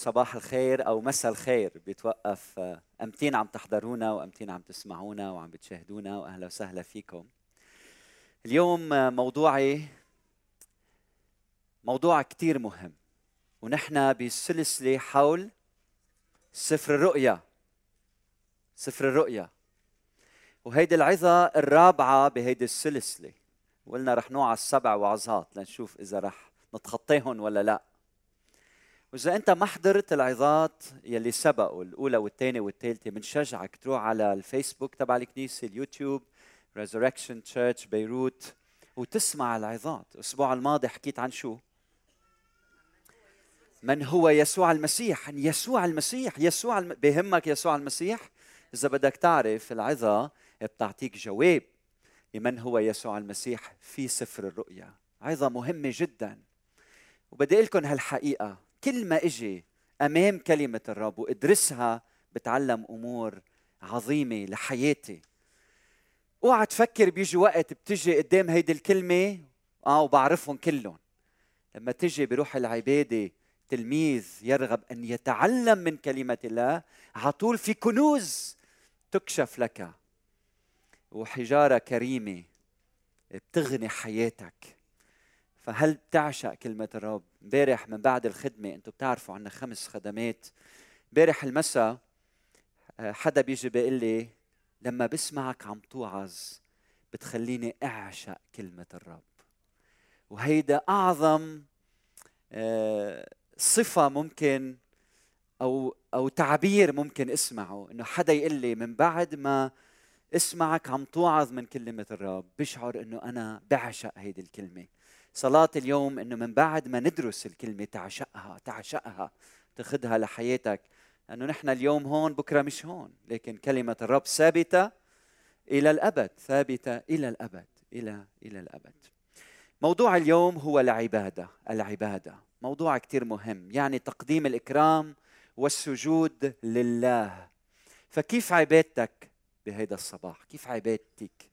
صباح الخير أو مساء الخير. بيتوقف آه، أمتين عم تحضرونا وأمتين عم تسمعونا وعم بتشاهدونا وأهلا وسهلا فيكم. اليوم آه، موضوعي موضوع كثير مهم. ونحن بسلسلة حول سفر الرؤيا. سفر الرؤيا. وهيدي العظة الرابعة بهيدي السلسلة. وقلنا رح نوع السبع وعظات لنشوف إذا رح نتخطيهم ولا لا. وإذا أنت ما حضرت العظات يلي سبقوا الأولى والثانية والثالثة بنشجعك تروح على الفيسبوك تبع الكنيسة اليوتيوب Resurrection Church Beirut وتسمع العظات. الأسبوع الماضي حكيت عن شو؟ من هو يسوع المسيح؟ يسوع المسيح يسوع الم... بهمك يسوع المسيح؟ إذا بدك تعرف العظة بتعطيك جواب لمن هو يسوع المسيح في سفر الرؤيا. عظة مهمة جدا. وبدي أقول لكم هالحقيقة. كل ما إجي أمام كلمة الرب وإدرسها بتعلم أمور عظيمة لحياتي. اوعى تفكر بيجي وقت بتجي قدام هيدي الكلمة آه وبعرفهم كلهم. لما تجي بروح العبادة تلميذ يرغب أن يتعلم من كلمة الله على طول في كنوز تكشف لك. وحجارة كريمة بتغني حياتك. فهل بتعشق كلمة الرب؟ امبارح من بعد الخدمة أنتم بتعرفوا عنا خمس خدمات. امبارح المساء آه، حدا بيجي بيقول لي لما بسمعك عم توعظ بتخليني أعشق كلمة الرب. وهيدا أعظم آه، صفة ممكن أو أو تعبير ممكن اسمعه. إنه حدا يقول لي من بعد ما اسمعك عم توعظ من كلمة الرب بشعر إنه أنا بعشق هيدي الكلمة. صلاة اليوم إنه من بعد ما ندرس الكلمة تعشقها تعشقها تاخذها لحياتك. لأنه نحن اليوم هون بكرة مش هون. لكن كلمة الرب ثابتة إلى الأبد ثابتة إلى الأبد إلى إلى الأبد. موضوع اليوم هو العبادة العبادة. موضوع كثير مهم. يعني تقديم الإكرام والسجود لله. فكيف عبادتك بهذا الصباح؟ كيف عبادتك؟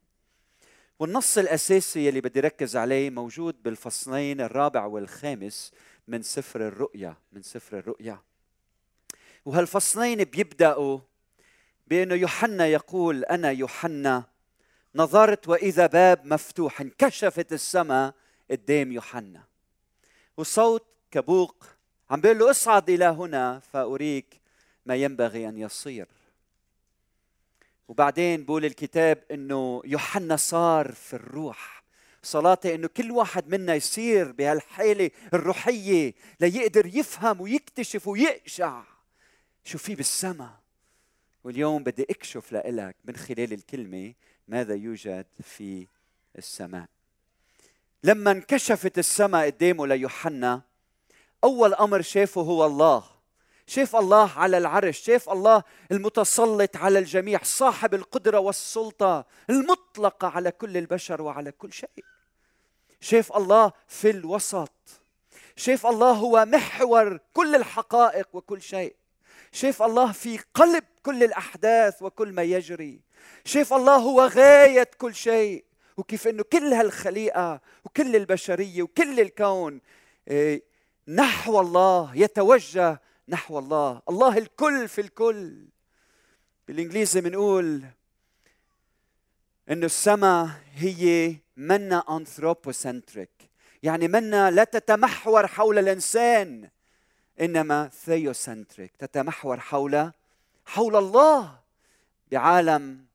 والنص الأساسي اللي بدي ركز عليه موجود بالفصلين الرابع والخامس من سفر الرؤيا من سفر الرؤيا. وهالفصلين بيبدأوا بأنه يوحنا يقول أنا يوحنا نظرت وإذا باب مفتوح انكشفت السماء قدام يوحنا. وصوت كبوق عم بيقول له اصعد إلى هنا فأريك ما ينبغي أن يصير. وبعدين بقول الكتاب إنه يوحنا صار في الروح. صلاتي إنه كل واحد منا يصير بهالحاله الروحية ليقدر يفهم ويكتشف ويقشع. شو في بالسماء واليوم بدي أكشف لك من خلال الكلمة ماذا يوجد في السماء. لما انكشفت السماء قدامه ليوحنا أول أمر شافه هو الله. شاف الله على العرش شاف الله المتسلط على الجميع صاحب القدرة والسلطة المطلقة على كل البشر وعلى كل شيء. شاف الله في الوسط. شاف الله هو محور كل الحقائق وكل شيء. شاف الله في قلب كل الأحداث وكل ما يجري. شاف الله هو غاية كل شيء. وكيف إنه كل هالخليقة وكل البشرية وكل الكون إيه، نحو الله يتوجه نحو الله. الله الكل في الكل. بالإنجليزي بنقول إنه السماء هي منا anthropocentric يعني منا لا تتمحور حول الإنسان إنما theocentric تتمحور حول حول الله. بعالم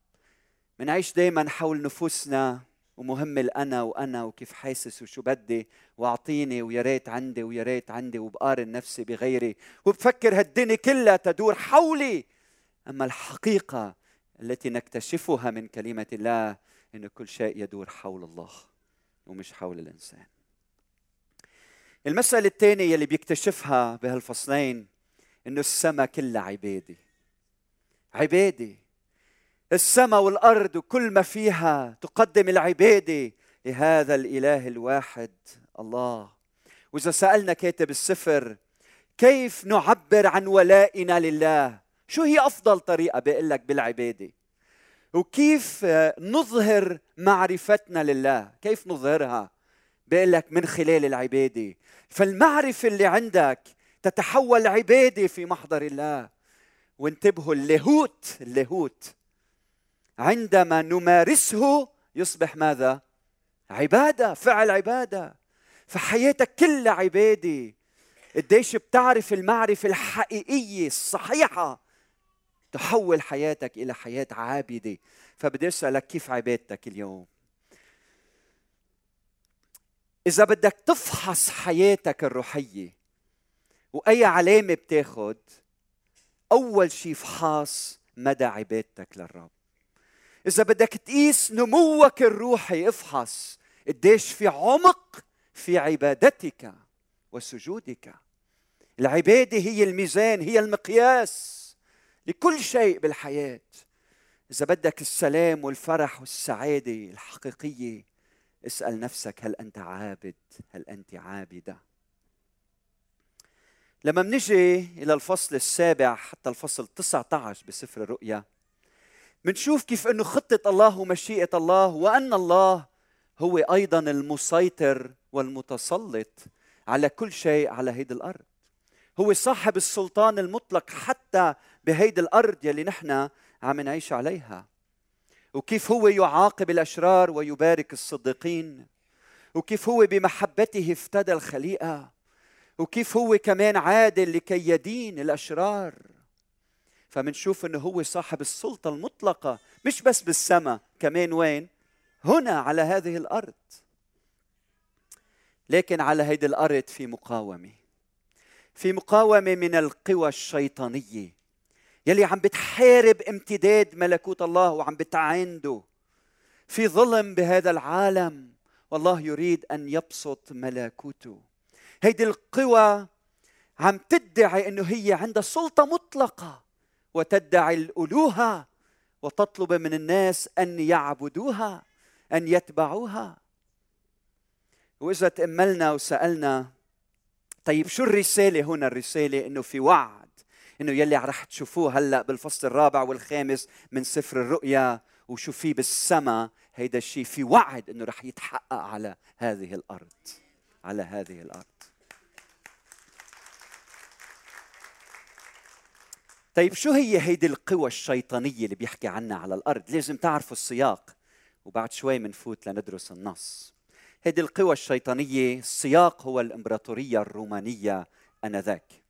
بنعيش دائما حول نفوسنا. ومهم الأنا وأنا وكيف حاسس وشو بدي وأعطيني ويا ريت عندي ويا ريت عندي وبقارن نفسي بغيري. وبفكر هالدنيا كلها تدور حولي. أما الحقيقة التي نكتشفها من كلمة الله إنه كل شيء يدور حول الله ومش حول الإنسان. المسألة الثانية اللي بيكتشفها بهالفصلين إنه السماء كلها عبادة. عبادة. السماء والأرض وكل ما فيها تقدم العباده لهذا الإله الواحد الله. وإذا سألنا كاتب السفر كيف نعبر عن ولائنا لله؟ شو هي أفضل طريقة بيقول لك بالعباده وكيف نظهر معرفتنا لله؟ كيف نظهرها؟ بيقول لك من خلال العباده فالمعرفة اللي عندك تتحول عبادة في محضر الله. وانتبهوا اللاهوت اللاهوت. عندما نمارسه يصبح ماذا؟ عبادة فعل عبادة. فحياتك كلها عبادة. قديش بتعرف المعرفة الحقيقية الصحيحة تحول حياتك إلى حياة عابدة. فبدي أسألك كيف عبادتك اليوم؟ إذا بدك تفحص حياتك الروحية وأي علامة بتاخد؟ أول شيء فحاص مدى عبادتك للرب. إذا بدك تقيس نموك الروحي افحص قديش في عمق في عبادتك وسجودك. العبادة هي الميزان هي المقياس لكل شيء بالحياة. إذا بدك السلام والفرح والسعادة الحقيقية اسأل نفسك هل أنت عابد هل أنت عابدة؟ لما منجي إلى الفصل السابع حتى الفصل 19 بسفر الرؤيا منشوف كيف إنه خطة الله ومشيئة الله وأن الله هو أيضا المسيطر والمتسلط على كل شيء على هيدي الأرض. هو صاحب السلطان المطلق حتى بهيدي الأرض يلي نحن عم نعيش عليها. وكيف هو يعاقب الأشرار ويبارك الصديقين. وكيف هو بمحبته افتدى الخليقة. وكيف هو كمان عادل لكي يدين الأشرار. فمنشوف إنه هو صاحب السلطة المطلقة مش بس بالسماء كمان وين؟ هنا على هذه الأرض. لكن على هذه الأرض في مقاومة. في مقاومة من القوى الشيطانية يلي عم بتحارب امتداد ملكوت الله وعم بتعانده. في ظلم بهذا العالم والله يريد أن يبسط ملكوته. هيدي القوى عم تدعي إنه هي عندها سلطة مطلقة. وتدعي الألوهة وتطلب من الناس أن يعبدوها أن يتبعوها. وإذا تأملنا وسألنا طيب شو الرسالة هنا؟ الرسالة إنه في وعد إنه يلي رح تشوفوه هلأ بالفصل الرابع والخامس من سفر الرؤيا وشو في بالسماء هيدا الشيء في وعد إنه رح يتحقق على هذه الأرض على هذه الأرض. طيب شو هي هيدي القوى الشيطانية اللي بيحكي عنها على الأرض؟ لازم تعرفوا السياق وبعد شوي منفوت لندرس النص. هيدي القوى الشيطانية السياق هو الإمبراطورية الرومانية آنذاك.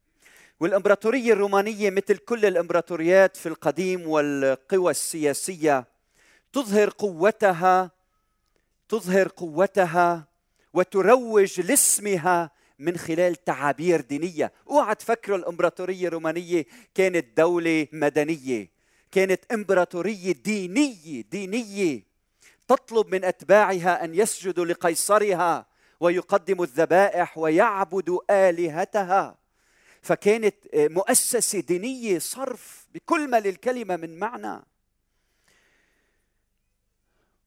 والإمبراطورية الرومانية مثل كل الإمبراطوريات في القديم والقوى السياسية تظهر قوتها تظهر قوتها وتروج لاسمها من خلال تعابير دينية. أوعى تفكروا الإمبراطورية الرومانية كانت دولة مدنية كانت إمبراطورية دينية دينية. تطلب من أتباعها أن يسجدوا لقيصرها ويقدموا الذبائح ويعبدوا آلهتها. فكانت مؤسسة دينية صرف بكل ما للكلمة من معنى.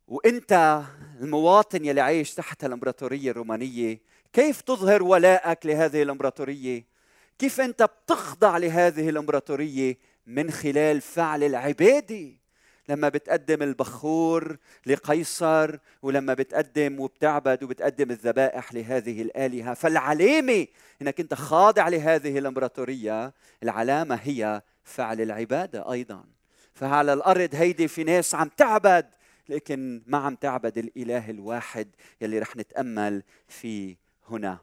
وإنت المواطن يلي عايش تحت الإمبراطورية الرومانية كيف تظهر ولائك لهذه الإمبراطورية؟ كيف أنت بتخضع لهذه الإمبراطورية من خلال فعل العبادة؟ لما بتقدم البخور لقيصر ولما بتقدم وبتعبد وبتقدم الذبائح لهذه الآلهة. فالعلامة إنك أنت خاضع لهذه الإمبراطورية العلامة هي فعل العبادة أيضا. فعلى الأرض هيدي في ناس عم تعبد لكن ما عم تعبد الإله الواحد يلي رح نتأمل فيه هنا.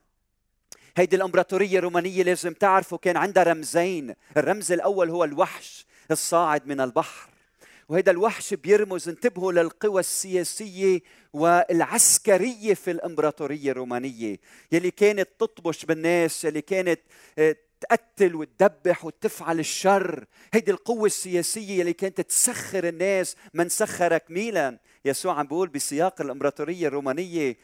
هيدي الامبراطورية الرومانية لازم تعرفوا كان عندها رمزين. الرمز الأول هو الوحش الصاعد من البحر. وهذا الوحش بيرمز انتبهوا للقوى السياسية والعسكرية في الإمبراطورية الرومانية. يلي كانت تطبش بالناس يلي كانت آه، تقتل وتدبح وتفعل الشر. هيدي القوة السياسية اللي كانت تسخر الناس من سخرك ميلا يسوع عم بيقول بسياق الإمبراطورية الرومانية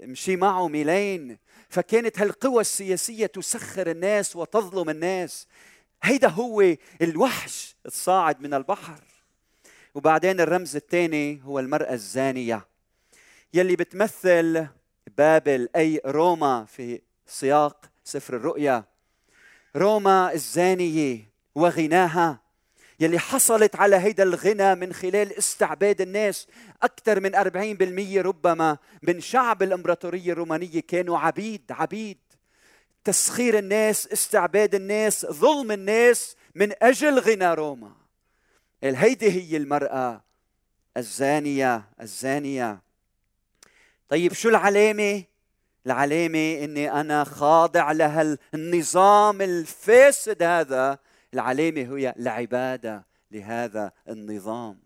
مشي معه ميلين فكانت هالقوى السياسية تسخر الناس وتظلم الناس. هيدا هو الوحش الصاعد من البحر. وبعدين الرمز الثاني هو المرأة الزانية. يلي بتمثل بابل أي روما في سياق سفر الرؤيا. روما الزانية وغناها. يلي حصلت على هيدا الغنى من خلال استعباد الناس. أكثر من 40% ربما من شعب الإمبراطورية الرومانية كانوا عبيد عبيد. تسخير الناس استعباد الناس ظلم الناس من أجل غنى روما. هيدي هي المرأة الزانية الزانية. طيب شو العلامة؟ العلامة إني أنا خاضع لها النظام الفاسد هذا العلامة هي العبادة لهذا النظام.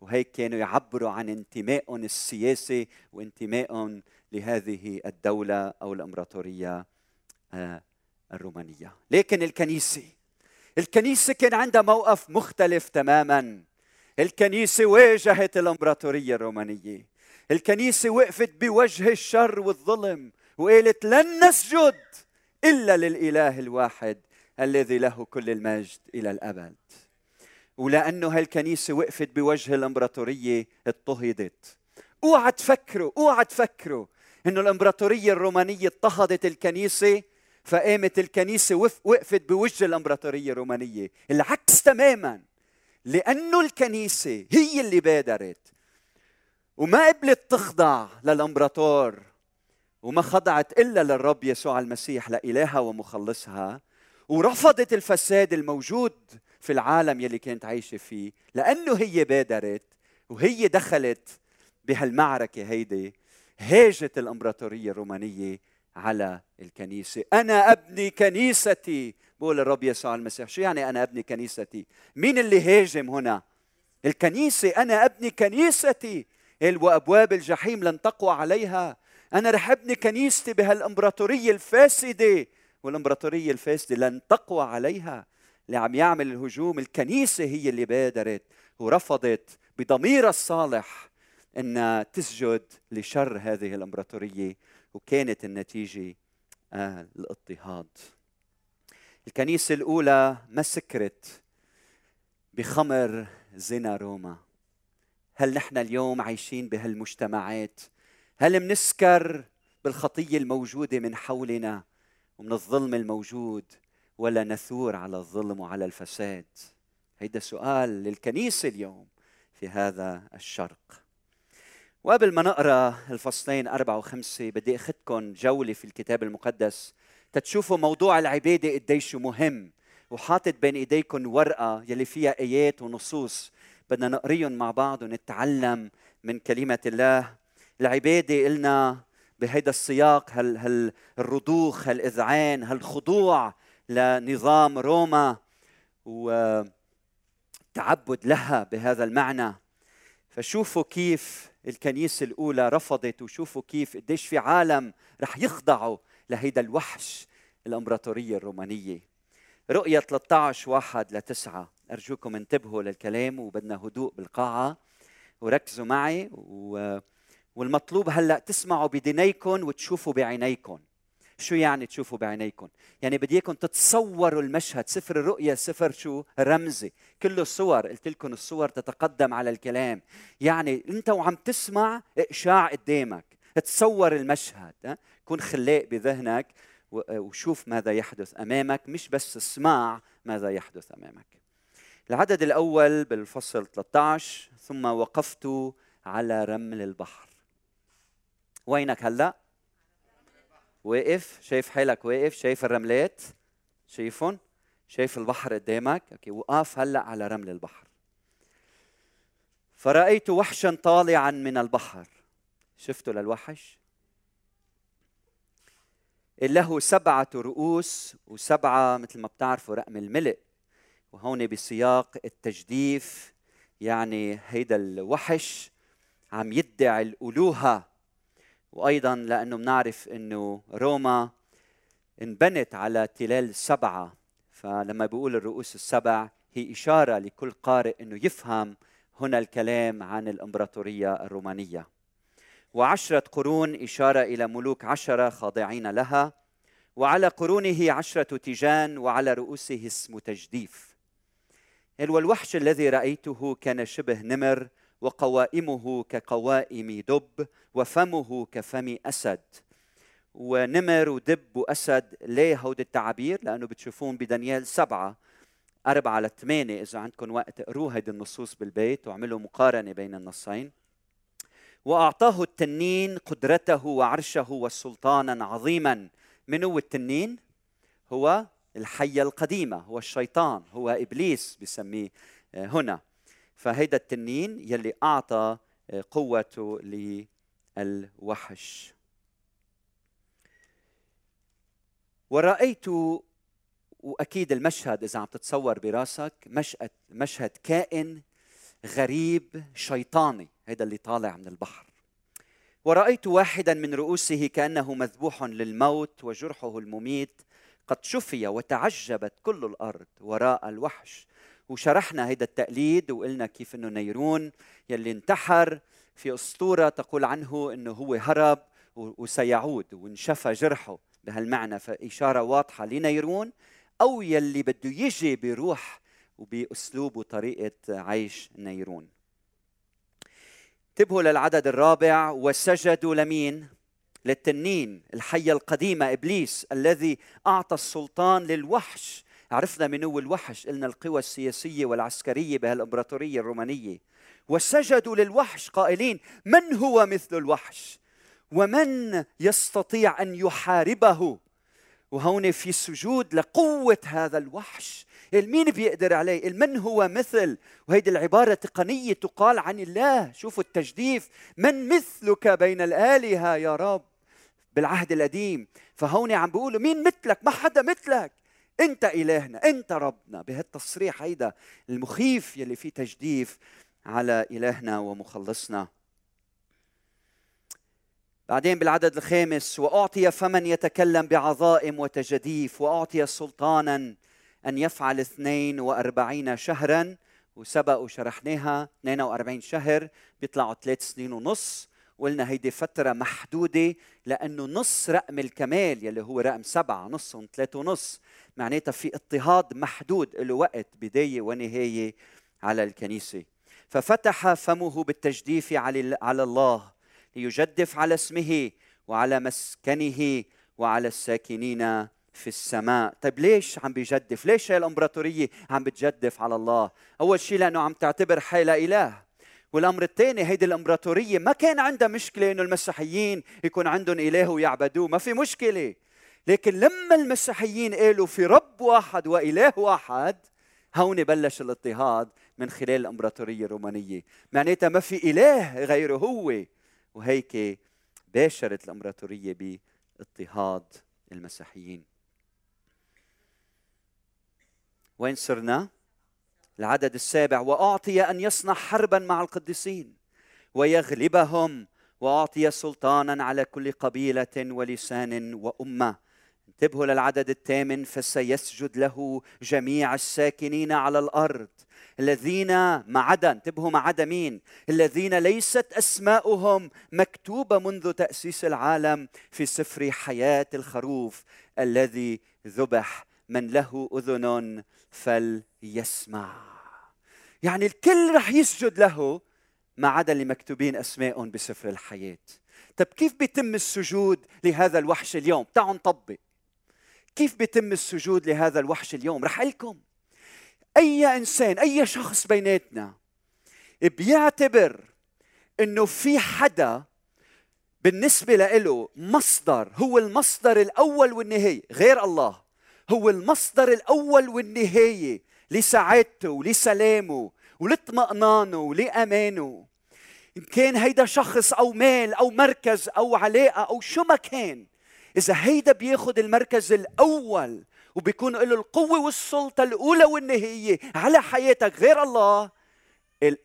وهيك كانوا يعبروا عن انتمائهم السياسي وانتمائهم لهذه الدولة أو الإمبراطورية آه، الرومانية. لكن الكنيسة الكنيسة كان عندها موقف مختلف تماما. الكنيسة واجهت الإمبراطورية الرومانية. الكنيسة وقفت بوجه الشر والظلم وقالت لن نسجد إلا للإله الواحد. الذي له كل المجد إلى الأبد. ولأنه هالكنيسة وقفت بوجه الإمبراطورية اضطهدت. أوعى تفكروا أوعى تفكروا إنه الإمبراطورية الرومانية اضطهدت الكنيسة فقامت الكنيسة وقفت بوجه الإمبراطورية الرومانية. العكس تماما لأنه الكنيسة هي اللي بادرت. وما قبلت تخضع للإمبراطور وما خضعت إلا للرب يسوع المسيح لإلهها ومخلصها ورفضت الفساد الموجود في العالم يلي كانت عايشة فيه لأنه هي بادرت وهي دخلت بهالمعركة هيدي هاجت الإمبراطورية الرومانية على الكنيسة. أنا أبني كنيستي. بقول الرب يسوع المسيح شو يعني أنا أبني كنيستي؟ مين اللي هاجم هنا؟ الكنيسة. أنا أبني كنيستي. وأبواب الجحيم لن تقوى عليها. أنا رح أبني كنيستي بهالإمبراطورية الفاسدة. والإمبراطورية الفاسدة لن تقوى عليها اللي عم يعمل الهجوم الكنيسة هي اللي بادرت ورفضت بضميرها الصالح إنها تسجد لشر هذه الإمبراطورية وكانت النتيجة آه الاضطهاد. الكنيسة الأولى ما سكرت بخمر زنا روما. هل نحن اليوم عايشين بهالمجتمعات؟ هل منسكر بالخطية الموجودة من حولنا؟ ومن الظلم الموجود ولا نثور على الظلم وعلى الفساد. هيدا سؤال للكنيسة اليوم في هذا الشرق. وقبل ما نقرأ الفصلين أربعة وخمسة بدي أخذكم جولة في الكتاب المقدس تتشوفوا موضوع العبادة قديش مهم وحاطط بين ايديكم ورقة يلي فيها آيات ونصوص بدنا نقريهم مع بعض ونتعلم من كلمة الله. العبادة قلنا بهيدا السياق هال هال الرضوخ هالإذعان هالخضوع لنظام روما وتعبد لها بهذا المعنى. فشوفوا كيف الكنيسة الأولى رفضت وشوفوا كيف قديش في عالم رح يخضعوا لهيدا الوحش الإمبراطورية الرومانية. رؤية 13 واحد لتسعة أرجوكم انتبهوا للكلام وبدنا هدوء بالقاعة. وركزوا معي و... والمطلوب هلأ تسمعوا بدنيكم وتشوفوا بعينيكم شو يعني تشوفوا بعينيكم يعني بدي إياكم تتصوروا المشهد. سفر الرؤيا سفر شو؟ رمزي. كله صور قلت لكم الصور تتقدم على الكلام. يعني أنت وعم تسمع اشاع قدامك. تصور المشهد كن خلاق بذهنك وشوف ماذا يحدث أمامك. مش بس اسمع ماذا يحدث أمامك. العدد الأول بالفصل 13 ثم وقفت على رمل البحر. وينك هلأ؟ واقف. شايف حالك واقف. شايف الرملات؟ شايفهم؟ شايف البحر قدامك؟ أوكي وقف هلأ على رمل البحر. فرأيت وحشا طالعا من البحر. شفتوا للوحش؟ له سبعة رؤوس وسبعة مثل ما بتعرفوا رقم الملء. وهون بسياق التجديف يعني هيدا الوحش عم يدعي الألوهة. وأيضا لأنه بنعرف إنه روما انبنت على تلال سبعة فلما بيقول الرؤوس السبع هي إشارة لكل قارئ إنه يفهم هنا الكلام عن الإمبراطورية الرومانية. وعشرة قرون إشارة إلى ملوك عشرة خاضعين لها وعلى قرونه عشرة تيجان وعلى رؤوسه اسم تجديف. والوحش الذي رأيته كان شبه نمر وقوائمه كقوائم دب وفمه كفم أسد. ونمر ودب واسد ليه هود التعابير؟ لأنه بتشوفون بدانيال سبعة أربعة لثمانية إذا عندكم وقت. اقروا هيدي النصوص بالبيت واعملوا مقارنة بين النصين. وأعطاه التنين قدرته وعرشه وسلطانا عظيما. من هو التنين؟ هو الحية القديمة هو الشيطان هو إبليس بسميه آه، هنا. فهيدا التنين يلي أعطى آه، قوته للوحش. ورأيت وأكيد المشهد إذا عم تتصور براسك مشهد مشهد كائن غريب شيطاني هذا اللي طالع من البحر. ورأيت واحدا من رؤوسه كأنه مذبوح للموت وجرحه المميت قد شفي وتعجبت كل الأرض وراء الوحش. وشرحنا هيدا التقليد وقلنا كيف إنه نيرون يلي انتحر في أسطورة تقول عنه إنه هو هرب وسيعود وانشفى جرحه بهالمعنى فإشارة واضحة لنيرون أو يلي بده يجي بروح وبأسلوب وطريقة عيش نيرون. انتبهوا للعدد الرابع. وسجدوا لمين؟ للتنين الحية القديمة إبليس الذي أعطى السلطان للوحش عرفنا من هو الوحش قلنا القوى السياسية والعسكرية بهالإمبراطورية الرومانية. وسجدوا للوحش قائلين من هو مثل الوحش؟ ومن يستطيع أن يحاربه؟ وهون في سجود لقوة هذا الوحش. مين بيقدر عليه؟ من هو مثل؟ وهيدي العبارة تقنية تقال عن الله. شوفوا التجديف. من مثلك بين الآلهة يا رب؟ بالعهد القديم. فهون عم بيقولوا مين مثلك؟ ما حدا مثلك. انت إلهنا انت ربنا. بهالتصريح هيدا المخيف يلي فيه تجديف على إلهنا ومخلصنا. بعدين بالعدد الخامس وأعطي فمن يتكلم بعظائم وتجديف وأعطي سلطانا أن يفعل 42 شهرا. وسبق وشرحناها 42 شهر بيطلعوا ثلاث سنين ونص. قلنا هيدي فترة محدودة لأنه نص رقم الكمال يلي هو رقم سبعة نص ثلاثة ونص. معناتها في اضطهاد محدود له وقت بداية ونهاية على الكنيسة. ففتح فمه بالتجديف على الله ليجدف على اسمه وعلى مسكنه وعلى الساكنين في السماء. طيب ليش عم بيجدف؟ ليش هي الإمبراطورية عم بتجدف على الله؟ أول شيء لأنه عم تعتبر حالها إله. والأمر الثاني هيدي الإمبراطورية ما كان عندها مشكلة إنه المسيحيين يكون عندهم إله ويعبدوه ما في مشكلة. لكن لما المسيحيين قالوا في رب واحد وإله واحد هون بلش الاضطهاد من خلال الإمبراطورية الرومانية. معناتها ما في إله غيره هو. وهيك باشرت الإمبراطورية باضطهاد المسيحيين. وين صرنا؟ العدد السابع وأعطي أن يصنع حربا مع القديسين ويغلبهم وأعطي سلطانا على كل قبيلة ولسان وأمة. انتبهوا للعدد الثامن فسيسجد له جميع الساكنين على الأرض. الذين ما عدا انتبهوا ما عدا مين؟ الذين ليست أسماؤهم مكتوبة منذ تأسيس العالم في سفر حياة الخروف الذي ذبح من له أذن فليسمع. يعني الكل رح يسجد له ما عدا اللي مكتوبين اسمائهم بسفر الحياة. طب كيف بيتم السجود لهذا الوحش اليوم؟ تعالوا نطبق. كيف بيتم السجود لهذا الوحش اليوم؟ رح لكم. أي إنسان أي شخص بيناتنا بيعتبر إنه في حدا بالنسبة له مصدر هو المصدر الأول والنهاية غير الله. هو المصدر الأول والنهاية لسعادته ولسلامه ولإطمئنانه ولأمانه. إن كان هيدا شخص أو مال أو مركز أو علاقة أو شو ما كان إذا هيدا بياخذ المركز الأول وبيكون له القوة والسلطة الأولى والنهاية على حياتك غير الله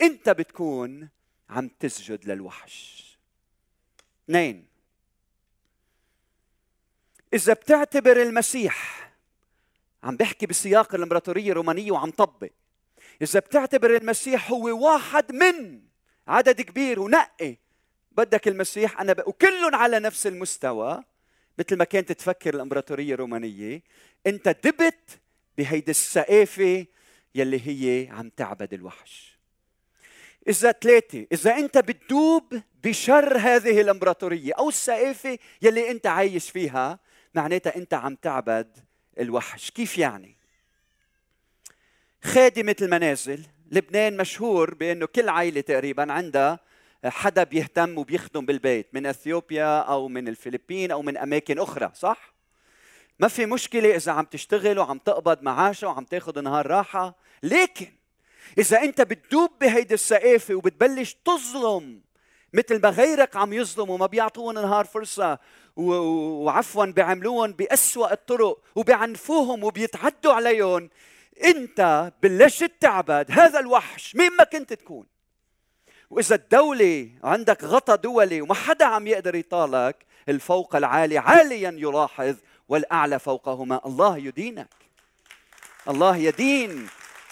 أنت بتكون عم تسجد للوحش. اثنين إذا بتعتبر المسيح عم بحكي بسياق الإمبراطورية الرومانية وعم طبق. إذا بتعتبر المسيح هو واحد من عدد كبير ونقي بدك المسيح أنا ب... وكلهم على نفس المستوى مثل ما كانت تفكر الإمبراطورية الرومانية أنت دبت بهيدي السقافه يلي هي عم تعبد الوحش. إذا ثلاثة إذا أنت بتدوب بشر هذه الإمبراطورية أو السقافة يلي أنت عايش فيها معناتها أنت عم تعبد الوحش. كيف يعني؟ خادمة المنازل لبنان مشهور بأنه كل عائلة تقريبا عندها حدا بيهتم وبيخدم بالبيت من إثيوبيا أو من الفلبين أو من أماكن أخرى صح؟ ما في مشكلة إذا عم تشتغل وعم تقبض معاشة وعم تاخذ نهار راحة. لكن إذا أنت بتدوب بهيدي السقافة وبتبلش تظلم مثل ما غيرك عم يظلموا ما بيعطوهم نهار فرصة وعفوا بيعملوهم بأسوأ الطرق وبيعنفوهم وبيتعدوا عليهم انت بلشت تعبد هذا الوحش مين ما كنت تكون. وإذا الدولة عندك غطى دولي وما حدا عم يقدر يطالك الفوق العالي عاليا يلاحظ والأعلى فوقهما. الله يدينك. الله يدين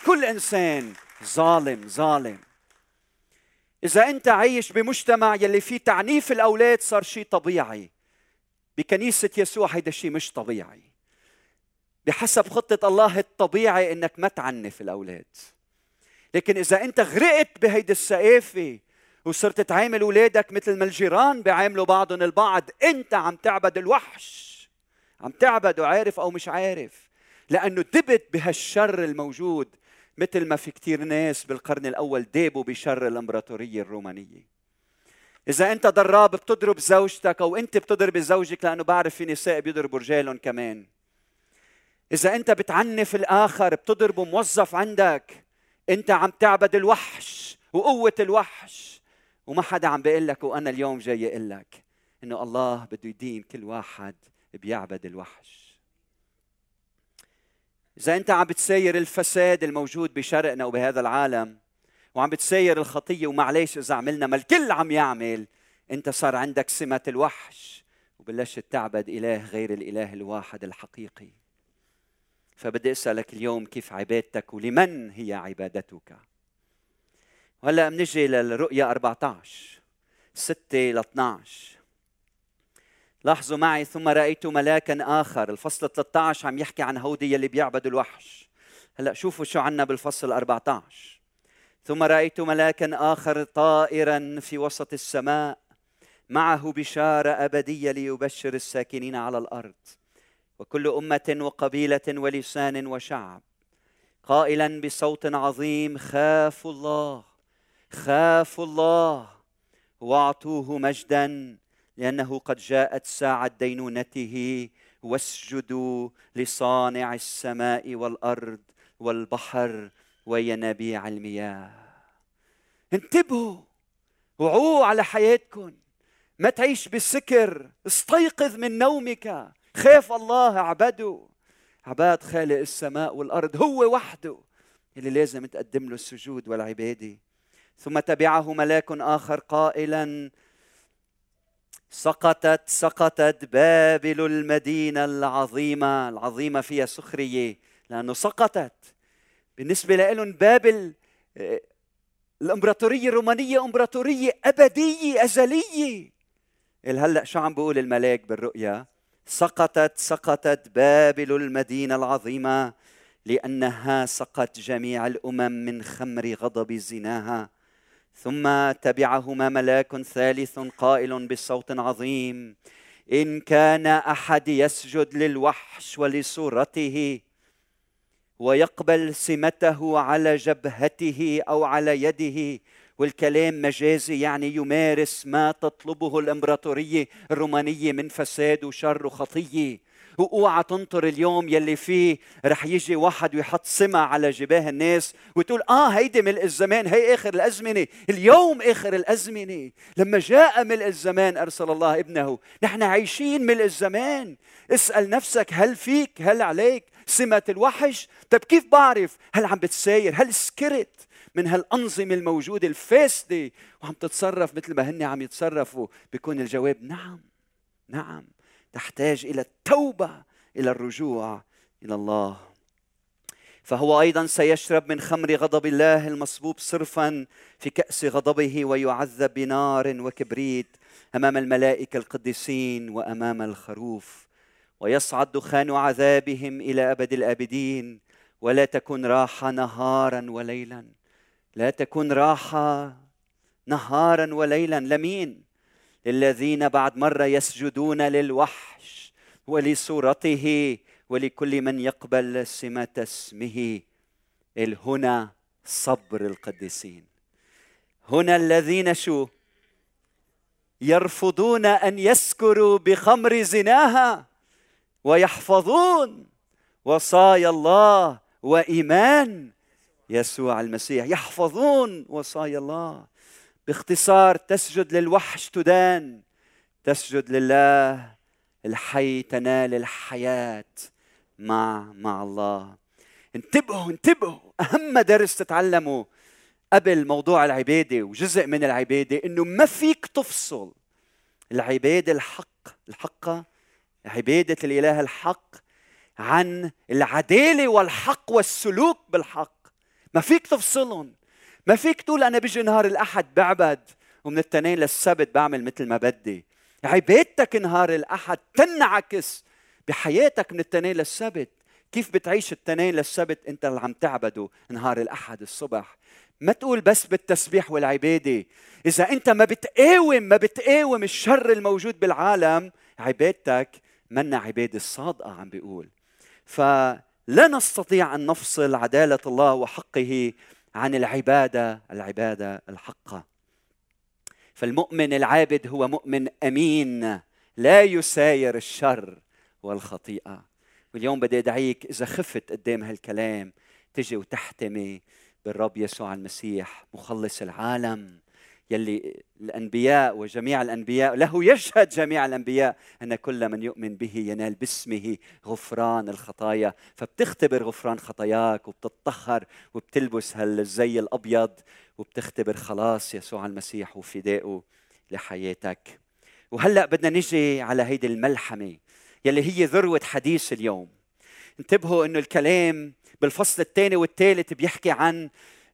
كل إنسان. ظالم ظالم. إذا أنت عايش بمجتمع يلي فيه تعنيف الأولاد صار شيء طبيعي. بكنيسة يسوع هيدا الشيء مش طبيعي. بحسب خطة الله الطبيعي إنك ما تعنف الأولاد. لكن إذا أنت غرقت بهيدي السقافه وصرت تعامل اولادك مثل ما الجيران بيعاملوا بعضهم البعض أنت عم تعبد الوحش. عم تعبد وعارف أو مش عارف. لأنه دبت بهالشر الموجود مثل ما في كثير ناس بالقرن الأول دابوا بشر الإمبراطورية الرومانية. إذا أنت ضراب بتضرب زوجتك أو أنت بتضرب زوجك لأنه بعرف في نساء بيضربوا رجالهم كمان. إذا أنت بتعنف الآخر بتضربه موظف عندك أنت عم تعبد الوحش وقوة الوحش وما حدا عم بيقول لك وأنا اليوم جاي أقول لك إنه الله بده يدين كل واحد بيعبد الوحش. إذا أنت عم بتساير الفساد الموجود بشرقنا وبهذا العالم وعم بتساير الخطية ومعليش إذا عملنا ما الكل عم يعمل. أنت صار عندك سمة الوحش وبلشت تعبد إله غير الإله الواحد الحقيقي. فبدي أسألك اليوم كيف عبادتك ولمن هي عبادتك؟ وهلا بنجي للرؤيا 14 6 ل 12 لاحظوا معي ثم رأيت ملاكا آخر الفصل 13 عم يحكي عن هودي يلي بيعبدوا الوحش. هلا شوفوا شو عنا بالفصل 14 ثم رأيت ملاكا آخر طائرا في وسط السماء معه بشارة أبدية ليبشر الساكنين على الأرض وكل أمة وقبيلة ولسان وشعب. قائلا بصوت عظيم خافوا الله خافوا الله واعطوه مجدا لأنه قد جاءت ساعة دينونته واسجدوا لصانع السماء والأرض والبحر وينابيع المياه. انتبهوا وعوا على حياتكم. ما تعيش بالسكر استيقظ من نومك. خاف الله اعبده عباد خالق السماء والأرض هو وحده اللي لازم تقدم له السجود والعبادة. ثم تبعه ملاك آخر قائلا سقطت سقطت بابل المدينة العظيمة. العظيمة فيها سخرية لأنه سقطت. بالنسبة لهم بابل آه، الإمبراطورية الرومانية إمبراطورية أبدية أزلية. هلأ شو عم بقول الملاك بالرؤيا؟ سقطت سقطت بابل المدينة العظيمة لأنها سقت جميع الأمم من خمر غضب زناها. ثم تبعهما ملاك ثالث قائل بصوت عظيم إن كان أحد يسجد للوحش ولصورته ويقبل سمته على جبهته أو على يده. والكلام مجازي يعني يمارس ما تطلبه الامبراطوريه الرومانيه من فساد وشر وخطيه واوعى تنطر اليوم يلي فيه رح يجي واحد ويحط سمع على جباه الناس وتقول آه هيدي ملء الزمان هي آخر الأزمنة اليوم آخر الأزمنة. لما جاء ملء الزمان أرسل الله ابنه نحن عايشين ملء الزمان. اسأل نفسك هل فيك هل عليك؟ سمة الوحش. طب كيف بعرف هل عم بتساير؟ هل سكرت من هالأنظمة الموجودة الفاسدة؟ وعم تتصرف مثل ما هن عم يتصرفوا. بيكون الجواب نعم نعم. تحتاج إلى التوبة إلى الرجوع إلى الله. فهو أيضا سيشرب من خمر غضب الله المصبوب صرفا في كأس غضبه ويعذب بنار وكبريت أمام الملائكة القديسين وأمام الخروف. ويصعد دخان عذابهم إلى أبد الأبدين. ولا تكن راحه نهارا وليلا. لا تكن راحه نهارا وليلا. لمين؟ للذين بعد مرة يسجدون للوحش ولصورته ولكل من يقبل سمة اسمه. هنا صبر القديسين. هنا الذين شو؟ يرفضون أن يسكروا بخمر زناها. ويحفظون وصايا الله وإيمان. يسوع المسيح يحفظون وصايا الله. باختصار تسجد للوحش تدان. تسجد لله الحي تنال الحياة مع مع الله. انتبهوا انتبهوا. أهم درس تتعلموا قبل موضوع العبادة وجزء من العبادة إنه ما فيك تفصل. العبادة الحق الحقة عبادة الإله الحق عن العدالة والحق والسلوك بالحق. ما فيك تفصلهم. ما فيك تقول أنا بيجي نهار الأحد بعبد ومن التنين للسبت بعمل مثل ما بدي. عبادتك نهار الأحد تنعكس بحياتك من التنين للسبت. كيف بتعيش التنين للسبت أنت اللي عم تعبده نهار الأحد الصبح؟ ما تقول بس بالتسبيح والعبادة. إذا أنت ما بتقاوم ما بتقاوم الشر الموجود بالعالم عبادتك منا عباده الصادقة عم بيقول. فلا نستطيع أن نفصل عدالة الله وحقه عن العبادة العبادة الحقة. فالمؤمن العابد هو مؤمن أمين لا يساير الشر والخطيئة. واليوم بدي أدعيك إذا خفت قدام هالكلام تجي وتحتمي بالرب يسوع المسيح مخلص العالم. يلي الأنبياء وجميع الأنبياء له يشهد جميع الأنبياء أن كل من يؤمن به ينال باسمه غفران الخطايا. فبتختبر غفران خطاياك وبتطهر وبتلبس هالزي الأبيض وبتختبر خلاص يسوع المسيح وفدائه لحياتك. وهلأ بدنا نجي على هيدي الملحمة يلي هي ذروة حديث اليوم. انتبهوا إنه الكلام بالفصل الثاني والثالث بيحكي عن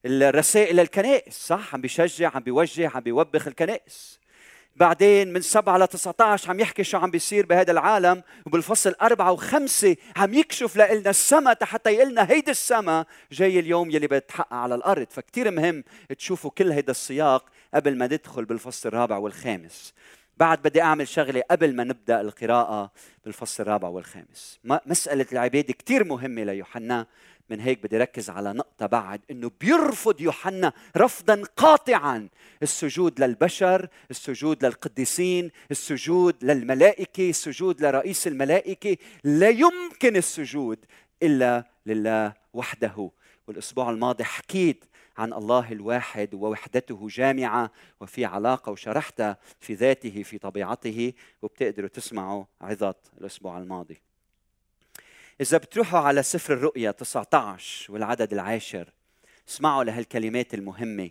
الرسائل للكنائس صح؟ عم بيشجع عم بيوجه عم بيوبخ الكنائس. بعدين من 7 ل 19 عم يحكي شو عم بيصير بهذا العالم وبالفصل أربعة وخمسة عم يكشف لنا السماء حتى يقلنا هيدي السماء جاي اليوم يلي بتحقق على الأرض. فكتير مهم تشوفوا كل هيدا السياق قبل ما ندخل بالفصل الرابع والخامس. بعد بدي أعمل شغلة قبل ما نبدأ القراءة بالفصل الرابع والخامس. مسألة العبادة كتير مهمة ليوحنا. من هيك بدي ركز على نقطة بعد إنه بيرفض يوحنا رفضا قاطعا. السجود للبشر، السجود للقديسين، السجود للملائكة، السجود لرئيس الملائكة، لا يمكن السجود إلا لله وحده، والأسبوع الماضي حكيت عن الله الواحد ووحدته جامعة وفي علاقة وشرحتها في ذاته في طبيعته وبتقدروا تسمعوا عظات الأسبوع الماضي. إذا بتروحوا على سفر الرؤيا 19 والعدد العاشر اسمعوا لهالكلمات المهمة.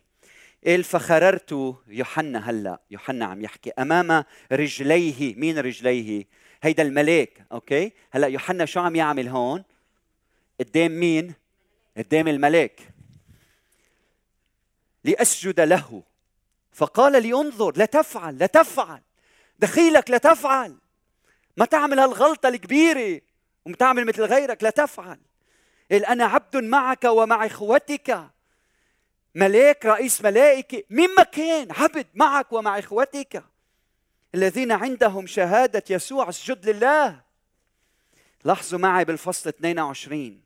قال فخررت يوحنا هلا. يوحنا عم يحكي أمام رجليه. مين رجليه؟ هيدا الملاك. أوكي؟ هلا يوحنا شو عم يعمل هون؟ قدام مين؟ قدام الملاك. لأسجد له. فقال لي انظر لا تفعل لا تفعل. دخيلك لا تفعل. ما تعمل هالغلطة الكبيرة. ومتعمل مثل غيرك لا تفعل. قال أنا عبد معك ومع إخوتك. ملاك رئيس ملائكة مما كان عبد معك ومع إخوتك. الذين عندهم شهادة يسوع اسجد لله. لاحظوا معي بالفصل 22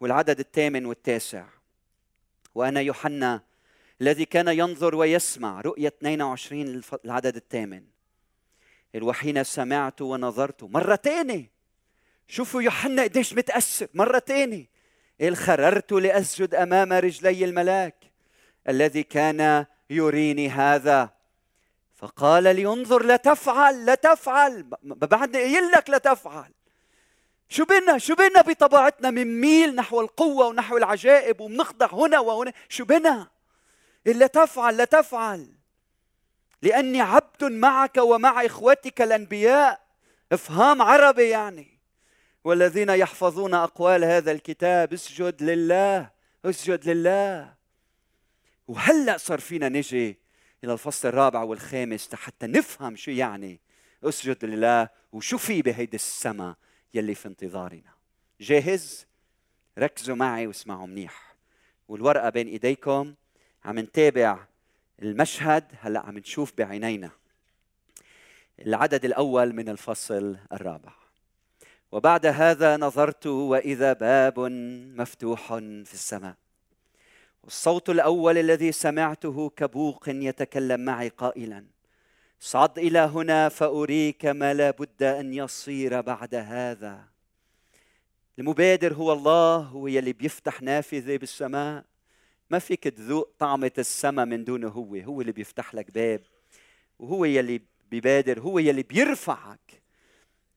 والعدد الثامن والتاسع. وأنا يوحنا الذي كان ينظر ويسمع رؤية 22 العدد الثامن. وحين سمعت ونظرت مرة ثانية شوفوا يوحنا قديش متأثر مرة تانية قال خررت لأسجد أمام رجلي الملاك الذي كان يريني هذا. فقال لي انظر لا تفعل لا تفعل. بعد قايل لك لا تفعل. شو بنا شو بنا بطبيعتنا ميل نحو القوة ونحو العجائب وبنخضع هنا وهنا؟ شو بنا لا تفعل لا تفعل. لأني عبد معك ومع إخوتك الأنبياء. إفهام عربي يعني. والذين يحفظون أقوال هذا الكتاب اسجد لله اسجد لله. وهلأ صار فينا نجي إلى الفصل الرابع والخامس حتى نفهم شو يعني اسجد لله. وشو في بهيدي السماء يلي في انتظارنا. جاهز؟ ركزوا معي واسمعوا منيح. والورقة بين إيديكم. عم نتابع المشهد هلأ عم نشوف بعينينا. العدد الأول من الفصل الرابع. وبعد هذا نظرت وإذا باب مفتوح في السماء. والصوت الأول الذي سمعته كبوق يتكلم معي قائلا صعد إلى هنا فأريك ما لا بد أن يصير بعد هذا. المبادر هو الله هو يلي بيفتح نافذة بالسماء. ما فيك تذوق طعمة السماء من دونه هو هو اللي بيفتح لك باب وهو يلي بيبادر هو يلي بيرفعك.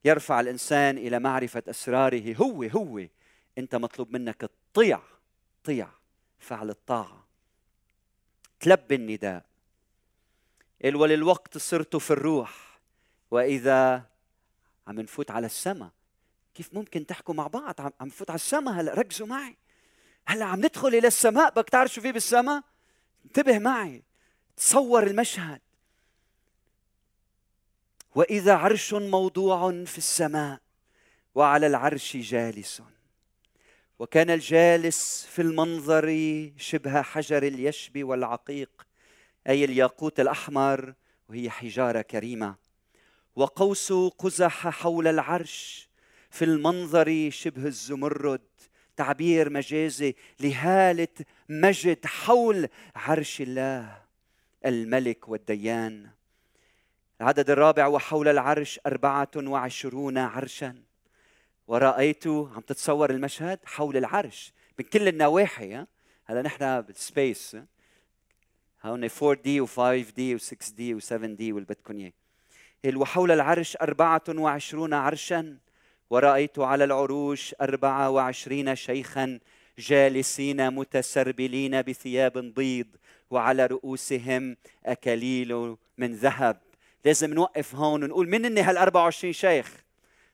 يرفع الإنسان إلى معرفة أسراره. هو هو أنت مطلوب منك تطيع طيع فعل الطاعة. تلبي النداء. قال وللوقت صرت في الروح وإذا عم نفوت على السماء كيف ممكن تحكوا مع بعض؟ عم نفوت على السماء هلا ركزوا معي. هلا عم ندخل إلى السماء. بدك تعرف شو في بالسماء؟ انتبه معي. تصور المشهد. وإذا عرش موضوع في السماء وعلى العرش جالس. وكان الجالس في المنظر شبه حجر اليشب والعقيق أي الياقوت الأحمر وهي حجارة كريمة. وقوس قزح حول العرش في المنظر شبه الزمرد تعبير مجازي لهالة مجد حول عرش الله الملك والديان. العدد الرابع وحول العرش أربعة وعشرون عرشا. ورأيت عم تتصور المشهد حول العرش من كل النواحي هلا نحن بالسبيس هون 4 دي و 5 دي و 6 دي و 7 دي واللي بدكم إياه. وحول العرش أربعة وعشرون عرشا؟ ورأيت على العروش أربعة وعشرين شيخا جالسين متسربلين بثياب بيض وعلى رؤوسهم أكاليل من ذهب. لازم نوقف هون ونقول من هن هال 24 شيخ؟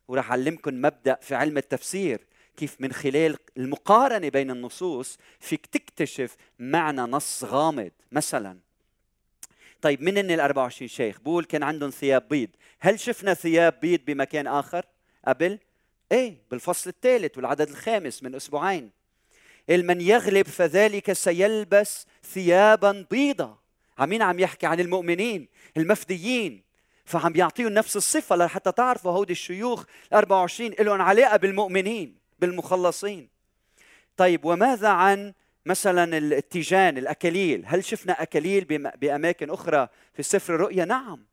وراح أعلمكم مبدأ في علم التفسير كيف من خلال المقارنة بين النصوص فيك تكتشف معنى نص غامض مثلا. طيب من هن ال 24 شيخ؟ بقول كان عندهم ثياب بيض. هل شفنا ثياب بيض بمكان آخر؟ قبل؟ إيه بالفصل الثالث والعدد الخامس من أسبوعين. من يغلب فذلك سيلبس ثيابا بيضة عمين عم يحكي عن المؤمنين المفديين. فعم يعطيهم نفس الصفة لحتى تعرفوا هودي الشيوخ 24 لهم علاقة بالمؤمنين بالمخلصين. طيب وماذا عن مثلا التيجان الأكاليل؟ هل شفنا أكاليل بأماكن أخرى في سفر الرؤيا نعم.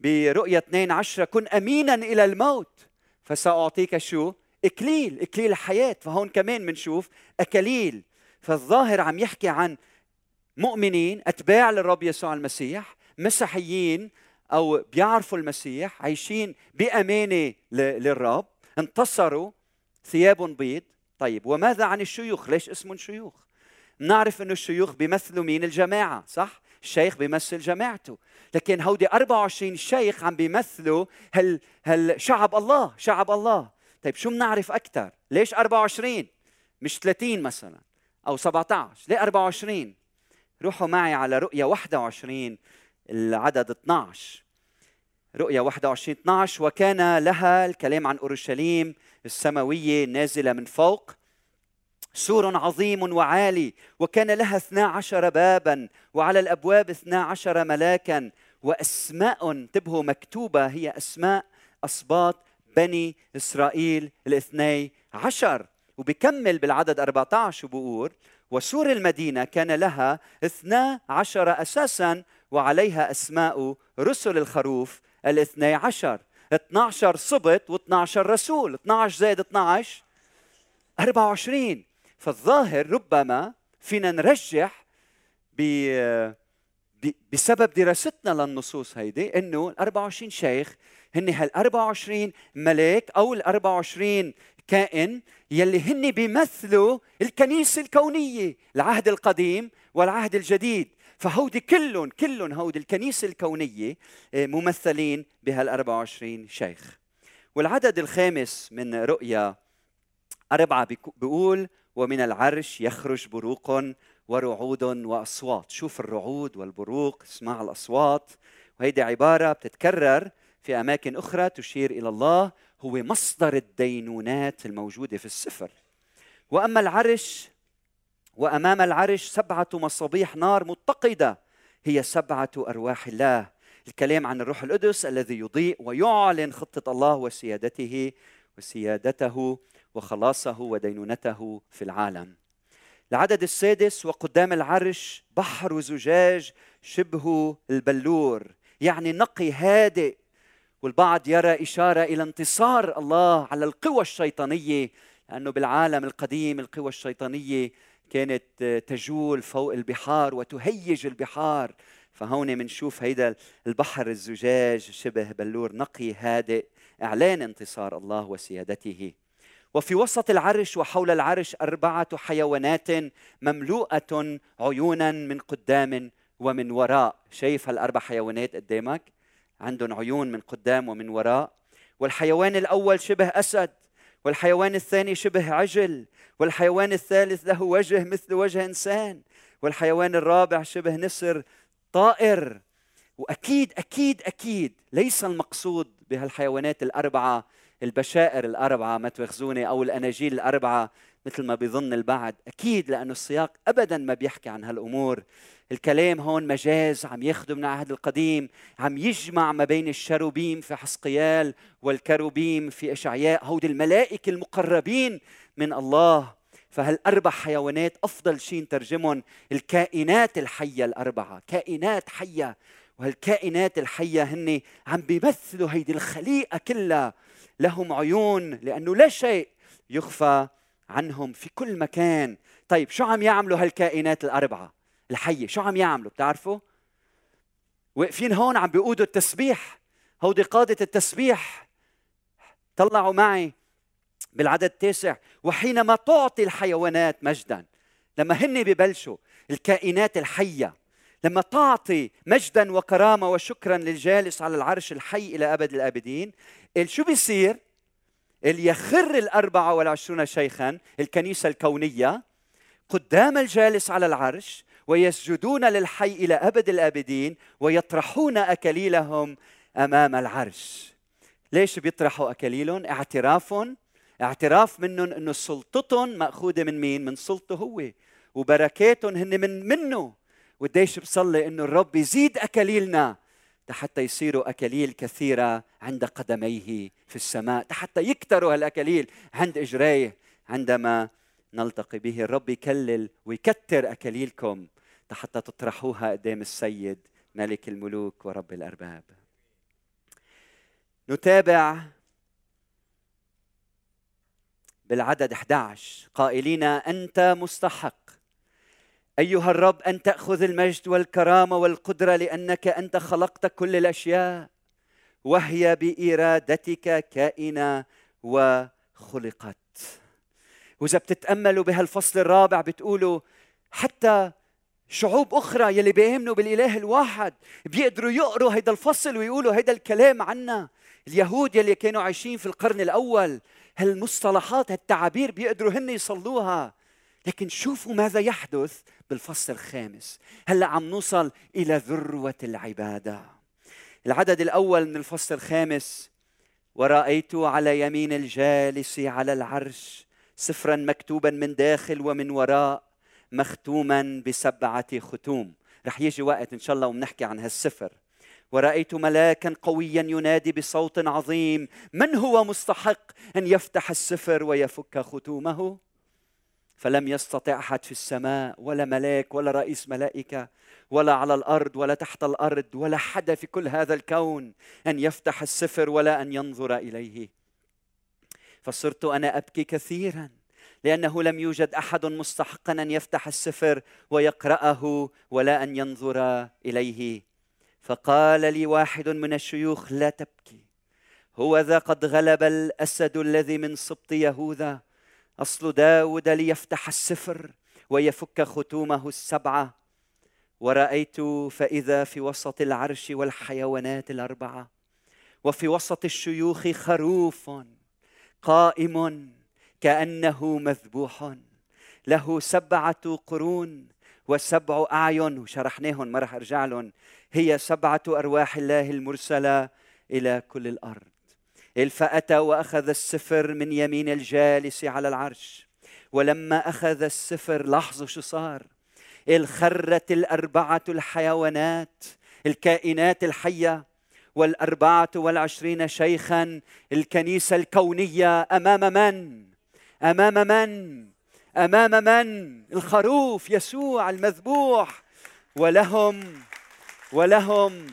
برؤية 2 عشرة كن أمينا إلى الموت. فسأعطيك شو؟ إكليل إكليل الحياة. فهون كمان بنشوف أكاليل. فالظاهر عم يحكي عن مؤمنين أتباع للرب يسوع المسيح مسيحيين أو بيعرفوا المسيح عايشين بأمانة للرب انتصروا ثياب بيض. طيب وماذا عن الشيوخ؟ ليش اسمهم شيوخ؟ نعرف إنه الشيوخ بيمثلوا مين؟ الجماعة صح؟ الشيخ بيمثل جماعته. لكن هودي 24 شيخ عم بيمثلوا هل هل شعب الله شعب الله. طيب شو بنعرف أكثر ليش 24 مش 30 مثلا أو 17 ليه 24 روحوا معي على رؤيا 21 العدد 12 رؤيا 21 12 وكان لها الكلام عن أورشليم السماوية النازله من فوق. سور عظيم وعالي وكان لها اثنا عشر بابا وعلى الأبواب اثنا عشر ملاكا. وأسماء انتبهوا مكتوبة هي أسماء اسباط بني إسرائيل الاثني عشر. وبكمل بالعدد 14 وبقول وسور المدينة كان لها اثنا عشر أساسا وعليها أسماء رسل الخروف الاثني عشر. 12 سبط و12 رسول. 12 زائد 12 24 فالظاهر ربما فينا نرجح بسبب دراستنا للنصوص هيدي إنه ال 24 شيخ هن هال 24 ملاك أو ال 24 كائن يلي هن بيمثلوا الكنيسة الكونية العهد القديم والعهد الجديد. فهودي كلهم كلهم هودي الكنيسة الكونية آه، ممثلين بهال 24 شيخ. والعدد الخامس من رؤيا أربعة بيقول ومن العرش يخرج بروق ورعود وأصوات. شوف الرعود والبروق اسمع الأصوات. وهيدي عبارة بتتكرر في أماكن أخرى تشير إلى الله. هو مصدر الدينونات الموجودة في السفر. وأما العرش وأمام العرش سبعة مصابيح نار متقدة. هي سبعة أرواح الله. الكلام عن الروح القدس الذي يضيء ويعلن خطة الله وسيادته وسيادته وخلاصه ودينونته في العالم. العدد السادس وقدام العرش بحر زجاج شبه البلور يعني نقي هادئ والبعض يرى إشارة إلى انتصار الله على القوى الشيطانية لأنه بالعالم القديم القوى الشيطانية كانت تجول فوق البحار وتهيج البحار. فهون منشوف هيدا البحر الزجاج شبه بلور نقي هادئ إعلان انتصار الله وسيادته. وفي وسط العرش وحول العرش أربعة حيوانات مملوءة عيونا من قدام ومن وراء. شايف هالأربع حيوانات قدامك؟ عندهم عيون من قدام ومن وراء. والحيوان الأول شبه أسد والحيوان الثاني شبه عجل والحيوان الثالث له وجه مثل وجه إنسان والحيوان الرابع شبه نسر طائر. وأكيد أكيد أكيد ليس المقصود بهالحيوانات الأربعة البشائر الأربعة ما تواخذوني أو الأناجيل الأربعة مثل ما بيظن البعض. أكيد لأنه السياق ابدا ما بيحكي عن هالأمور. الكلام هون مجاز عم ياخده من العهد القديم عم يجمع ما بين الشروبيم في حسقيال والكروبيم في أشعياء. هود الملائكة المقربين من الله. فهالأربع حيوانات أفضل شيء نترجمهم الكائنات الحية الأربعة. كائنات حية وهالكائنات الحية هن عم بيمثلوا هيدي الخليقة كلها. لهم عيون لأنه لا شيء يخفى عنهم في كل مكان. طيب شو عم يعملوا هالكائنات الأربعة الحية؟ شو عم يعملوا؟ بتعرفوا؟ واقفين هون عم بيقودوا التسبيح. هودي قادة التسبيح. طلعوا معي بالعدد التاسع. وحينما تعطي الحيوانات مجدا لما هن ببلشوا الكائنات الحية لما تعطي مجدا وكرامة وشكرا للجالس على العرش الحي إلى أبد الأبدين شو بيصير يخر الأربعة والعشرون شيخا الكنيسة الكونية قدام الجالس على العرش ويسجدون للحي إلى أبد الآبدين ويطرحون أكليلهم أمام العرش ليش بيطرحوا أكليلهم؟ اعتراف اعتراف منهم إنه سلطتهم مأخوذة من مين؟ من سلطة هو وبركاتهم هن من منه وقديش بصلي إنه الرب يزيد أكاليلنا حتى يصيروا أكاليل كثيرة عند قدميه في السماء حتى يكتروا هالأكاليل عند إجريه عندما نلتقي به. الرب يكلل ويكتر أكاليلكم حتى تطرحوها قدام السيد ملك الملوك ورب الأرباب. نتابع بالعدد 11 قائلين أنت مستحق. أيها الرب أن تأخذ المجد والكرامة والقدرة لأنك أنت خلقت كل الأشياء وهي بإرادتك كائنة وخلقت. وإذا بتتأملوا بهالفصل الرابع بتقولوا حتى شعوب أخرى يلي بيامنوا بالإله الواحد بيقدروا يقروا هيدا الفصل ويقولوا هيدا الكلام عنا. اليهود يلي كانوا عايشين في القرن الأول هالمصطلحات هالتعابير بيقدروا هن يصلوها. لكن شوفوا ماذا يحدث بالفصل الخامس. هلأ عم نوصل إلى ذروة العبادة. العدد الأول من الفصل الخامس ورأيت على يمين الجالس على العرش سفرا مكتوبا من داخل ومن وراء مختوما بسبعة ختوم. رح يجي وقت إن شاء الله وبنحكي عن هالسفر. ورأيت ملاكا قويا ينادي بصوت عظيم من هو مستحق أن يفتح السفر ويفك ختومه؟ فلم يستطع أحد في السماء ولا ملاك ولا رئيس ملائكة ولا على الأرض ولا تحت الأرض ولا حدا في كل هذا الكون أن يفتح السفر ولا أن ينظر إليه. فصرت أنا أبكي كثيرا لأنه لم يوجد أحد مستحقا أن يفتح السفر ويقرأه ولا أن ينظر إليه. فقال لي واحد من الشيوخ لا تبكي هو ذا قد غلب الأسد الذي من سبط يهوذا أصل داود ليفتح السفر ويفك ختومه السبعة ورأيت فإذا في وسط العرش والحيوانات الأربعة وفي وسط الشيوخ خروف قائم كأنه مذبوح. له سبعة قرون وسبع أعين. وشرحناهم ما راح أرجع لهم. هي سبعة أرواح الله المرسلة إلى كل الأرض. فأتى وأخذ السفر من يمين الجالس على العرش ولما أخذ السفر لاحظوا شو صار الخرت الأربعة الحيوانات الكائنات الحية والأربعة والعشرين شيخا الكنيسة الكونية أمام من؟ أمام من؟ أمام من؟ الخروف يسوع المذبوح ولهم ولهم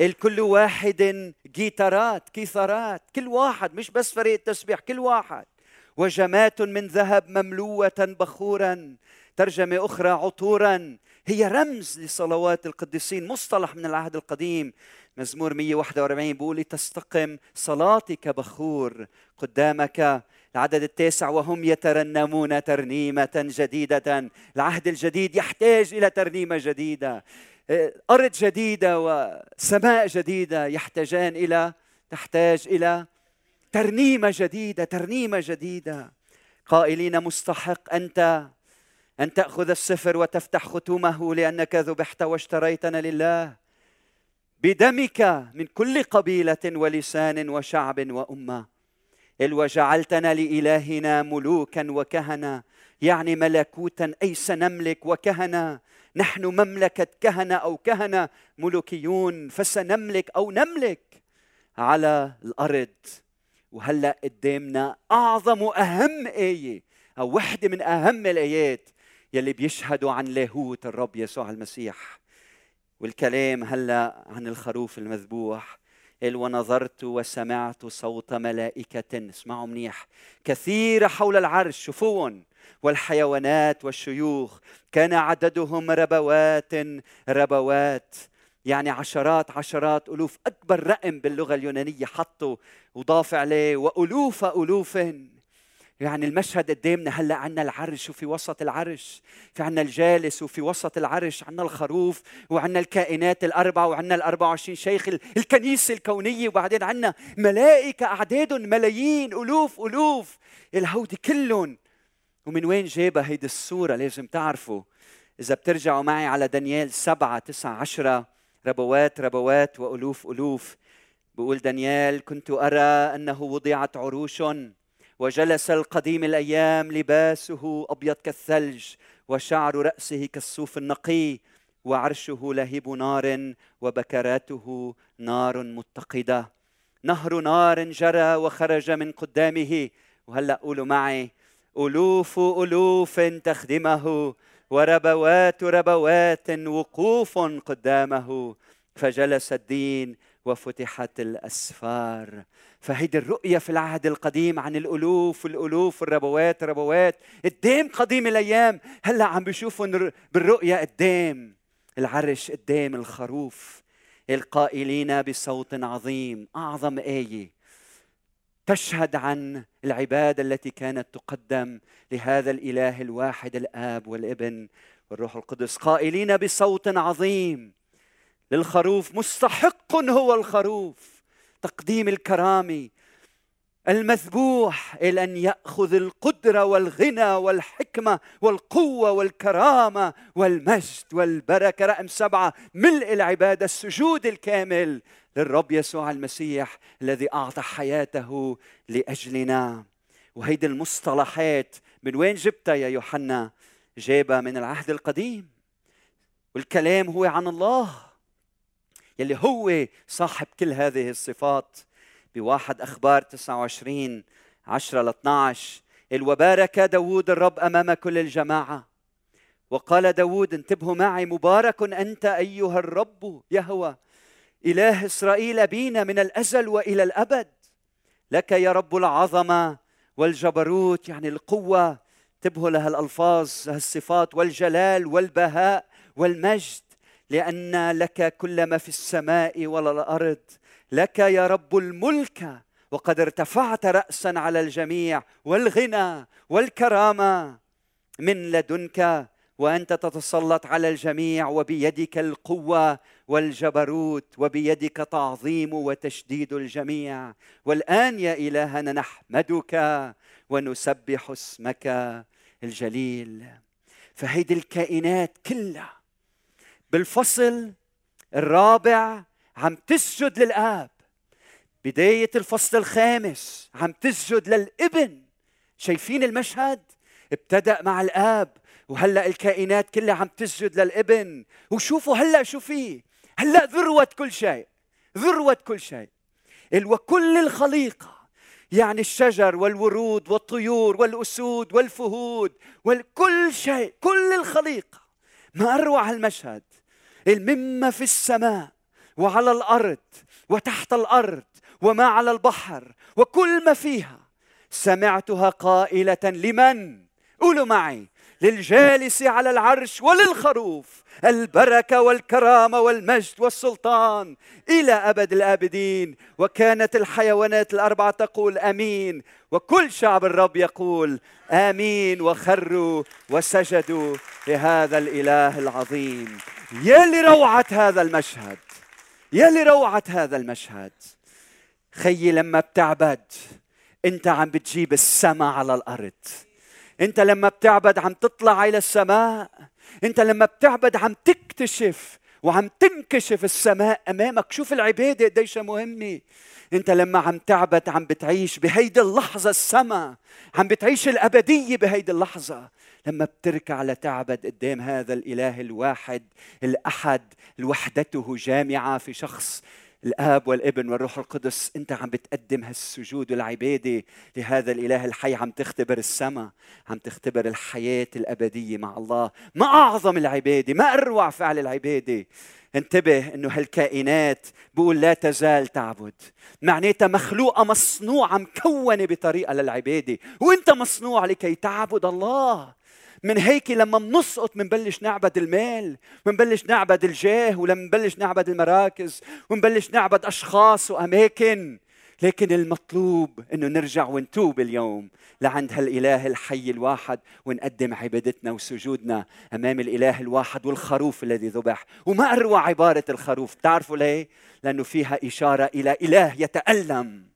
الكل واحد جيتارات كيثارات كل واحد مش بس فريق التسبيح كل واحد. وجمات من ذهب مملوءة بخورا ترجمة أخرى عطورا. هي رمز لصلوات القديسين مصطلح من العهد القديم. مزمور 141 بيقول تستقم صلاتك بخور قدامك. العدد التاسع وهم يترنمون ترنيمة جديدة. العهد الجديد يحتاج إلى ترنيمة جديدة. أرض جديدة وسماء جديدة يحتاجان إلى تحتاج إلى ترنيمة جديدة ترنيمة جديدة. قائلين مستحق أنت أن تأخذ السفر وتفتح ختومه لأنك ذبحت واشتريتنا لله. بدمك من كل قبيلة ولسان وشعب وأمة. إل وجعلتنا لإلهنا ملوكا وكهنة يعني ملكوتا أي سنملك وكهنة. نحن مملكة كهنة أو كهنة ملوكيون فسنملك أو نملك على الأرض. وهلأ قدامنا أعظم وأهم آية أو وحدة من أهم الآيات يلي بيشهدوا عن لاهوت الرب يسوع المسيح. والكلام هلأ عن الخروف المذبوح. قال ونظرت وسمعت صوت ملائكة اسمعوا منيح كثيرة حول العرش شوفوهم والحيوانات والشيوخ. كان عددهم ربوات ربوات يعني عشرات عشرات ألوف. أكبر رقم باللغة اليونانية حطوا وضاف عليه وألوف ألوف يعني المشهد قدامنا هلأ عنا العرش وفي وسط العرش في عنا الجالس وفي وسط العرش عنا الخروف وعنا الكائنات الأربعة وعنا الأربعة وعشرين شيخ الكنيسة الكونية. وبعدين عنا ملائكة أعدادهم ملايين ألوف ألوف. الهودي كلهم ومن وين جابها هيدي الصورة لازم تعرفوا؟ إذا بترجعوا معي على دانيال سبعة تسعة عشرة ربوات ربوات وألوف ألوف. بقول دانيال كنت أرى أنه وضعت عروش وجلس القديم الأيام لباسه أبيض كالثلج وشعر رأسه كالصوف النقي وعرشه لهيب نار وبكراته نار متقدة. نهر نار جرى وخرج من قدامه. وهلأ قولوا معي ألوف ألوف تخدمه وربوات ربوات وقوف قدامه. فجلس الدين وفتحت الأسفار. فهيدي الرؤية في العهد القديم عن الألوف الألوف الربوات الربوات قدام قديم الأيام. هلا عم بيشوفوا بالرؤية قدام العرش قدام الخروف. القائلين بصوت عظيم أعظم آية. تشهد عن العبادة التي كانت تقدم لهذا الإله الواحد الآب والابن والروح القدس. قائلين بصوت عظيم للخروف مستحق هو الخروف. تقديم الكرامة المذبوح إلى أن يأخذ القدرة والغنى والحكمة والقوة والكرامة والمجد والبركة. رقم سبعة ملء العباده السجود الكامل للرب يسوع المسيح الذي أعطى حياته لأجلنا. وهيدي المصطلحات من وين جبتها يا يوحنا؟ جابها من العهد القديم. والكلام هو عن الله يلي هو صاحب كل هذه الصفات. بواحد أخبار 29 10 ل 12 وبارك داود الرب أمام كل الجماعة. وقال داود انتبهوا معي مبارك أنت أيها الرب يهوى. إله إسرائيل أبينا من الأزل وإلى الأبد. لك يا رب العظمة والجبروت يعني القوة. انتبهوا لها الألفاظ هالصفات والجلال والبهاء والمجد. لأن لك كل ما في السماء ولا الأرض لك يا رب الملك وقد ارتفعت راسا على الجميع والغنى والكرامة. من لدنك وأنت تتسلط على الجميع وبيدك القوة والجبروت وبيدك تعظيم وتشديد الجميع. والآن يا إلهنا نحمدك ونسبح اسمك الجليل. فهيدي الكائنات كلها بالفصل الرابع عم تسجد للآب. بداية الفصل الخامس عم تسجد للابن. شايفين المشهد؟ ابتدأ مع الآب. وهلأ الكائنات كلها عم تسجد للابن. وشوفوا هلأ شو في. هلأ ذروة كل شيء. ذروة كل شيء. وكل الخليقة. يعني الشجر والورود والطيور والأسود والفهود وكل شيء. كل الخليقة. ما أروع المشهد مما في السماء. وعلى الأرض وتحت الأرض وما على البحر وكل ما فيها. سمعتها قائلة لمن؟ قولوا معي للجالس على العرش وللخروف. البركة والكرامة والمجد والسلطان إلى أبد الأبدين. وكانت الحيوانات الأربعة تقول آمين. وكل شعب الرب يقول آمين. وخروا وسجدوا لهذا الإله العظيم. يا لروعه هذا المشهد. يا لروعه هذا المشهد. خيي لما بتعبد انت عم بتجيب السماء على الأرض. انت لما بتعبد عم تطلع إلى السماء. انت لما بتعبد عم تكتشف وعم تنكشف السماء أمامك. شوف العبادة قديش مهمة. انت لما عم تعبد عم بتعيش بهيدي اللحظة السماء. عم بتعيش الأبدية بهيدي اللحظة. لما بتركع لتعبد قدام هذا الإله الواحد الأحد الوحدته جامعة في شخص الآب والابن والروح القدس أنت عم بتقدم هالسجود والعباده لهذا الإله الحي عم تختبر السماء عم تختبر الحياة الأبدية مع الله. ما أعظم العبادة ما أروع فعل العبادة. انتبه إنه هالكائنات بقول لا تزال تعبد. معناتها مخلوقة مصنوعة مكونة بطريقة للعبادة. وأنت مصنوع لكي تعبد الله. من هيك لما بنسقط بنبلش نعبد المال بنبلش نعبد الجاه ولما بنبلش نعبد المراكز ونبلش نعبد أشخاص وأماكن. لكن المطلوب إنه نرجع ونتوب اليوم لعند هالإله الحي الواحد ونقدم عبادتنا وسجودنا أمام الإله الواحد والخروف الذي ذبح. وما أروع عبارة الخروف بتعرفوا ليه؟ لأنه فيها إشارة إلى إله يتألم.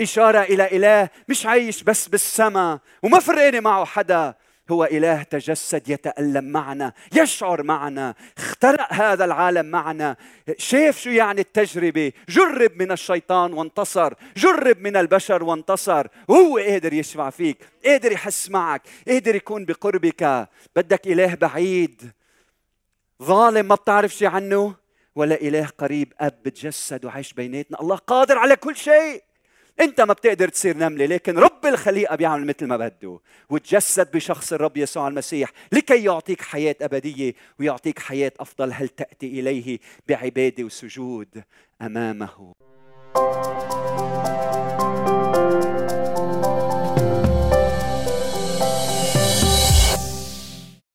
إشارة إلى إله مش عايش بس بالسماء وما فرقانه معه حدا. هو إله تجسد يتألم معنا يشعر معنا اخترق هذا العالم معنا. شاف شو يعني التجربة؟ جرب من الشيطان وانتصر جرب من البشر وانتصر. وهو قادر يشفع فيك قادر يحس معك قادر يكون بقربك. بدك إله بعيد. ظالم ما بتعرف شيء عنه ولا إله قريب أب بتجسد وعايش بيناتنا. الله قادر على كل شيء. انت ما بتقدر تصير نملة لكن رب الخليقة بيعمل مثل ما بده وتجسد بشخص الرب يسوع المسيح لكي يعطيك حياة أبدية ويعطيك حياة أفضل هل تأتي إليه بعبادة وسجود أمامه.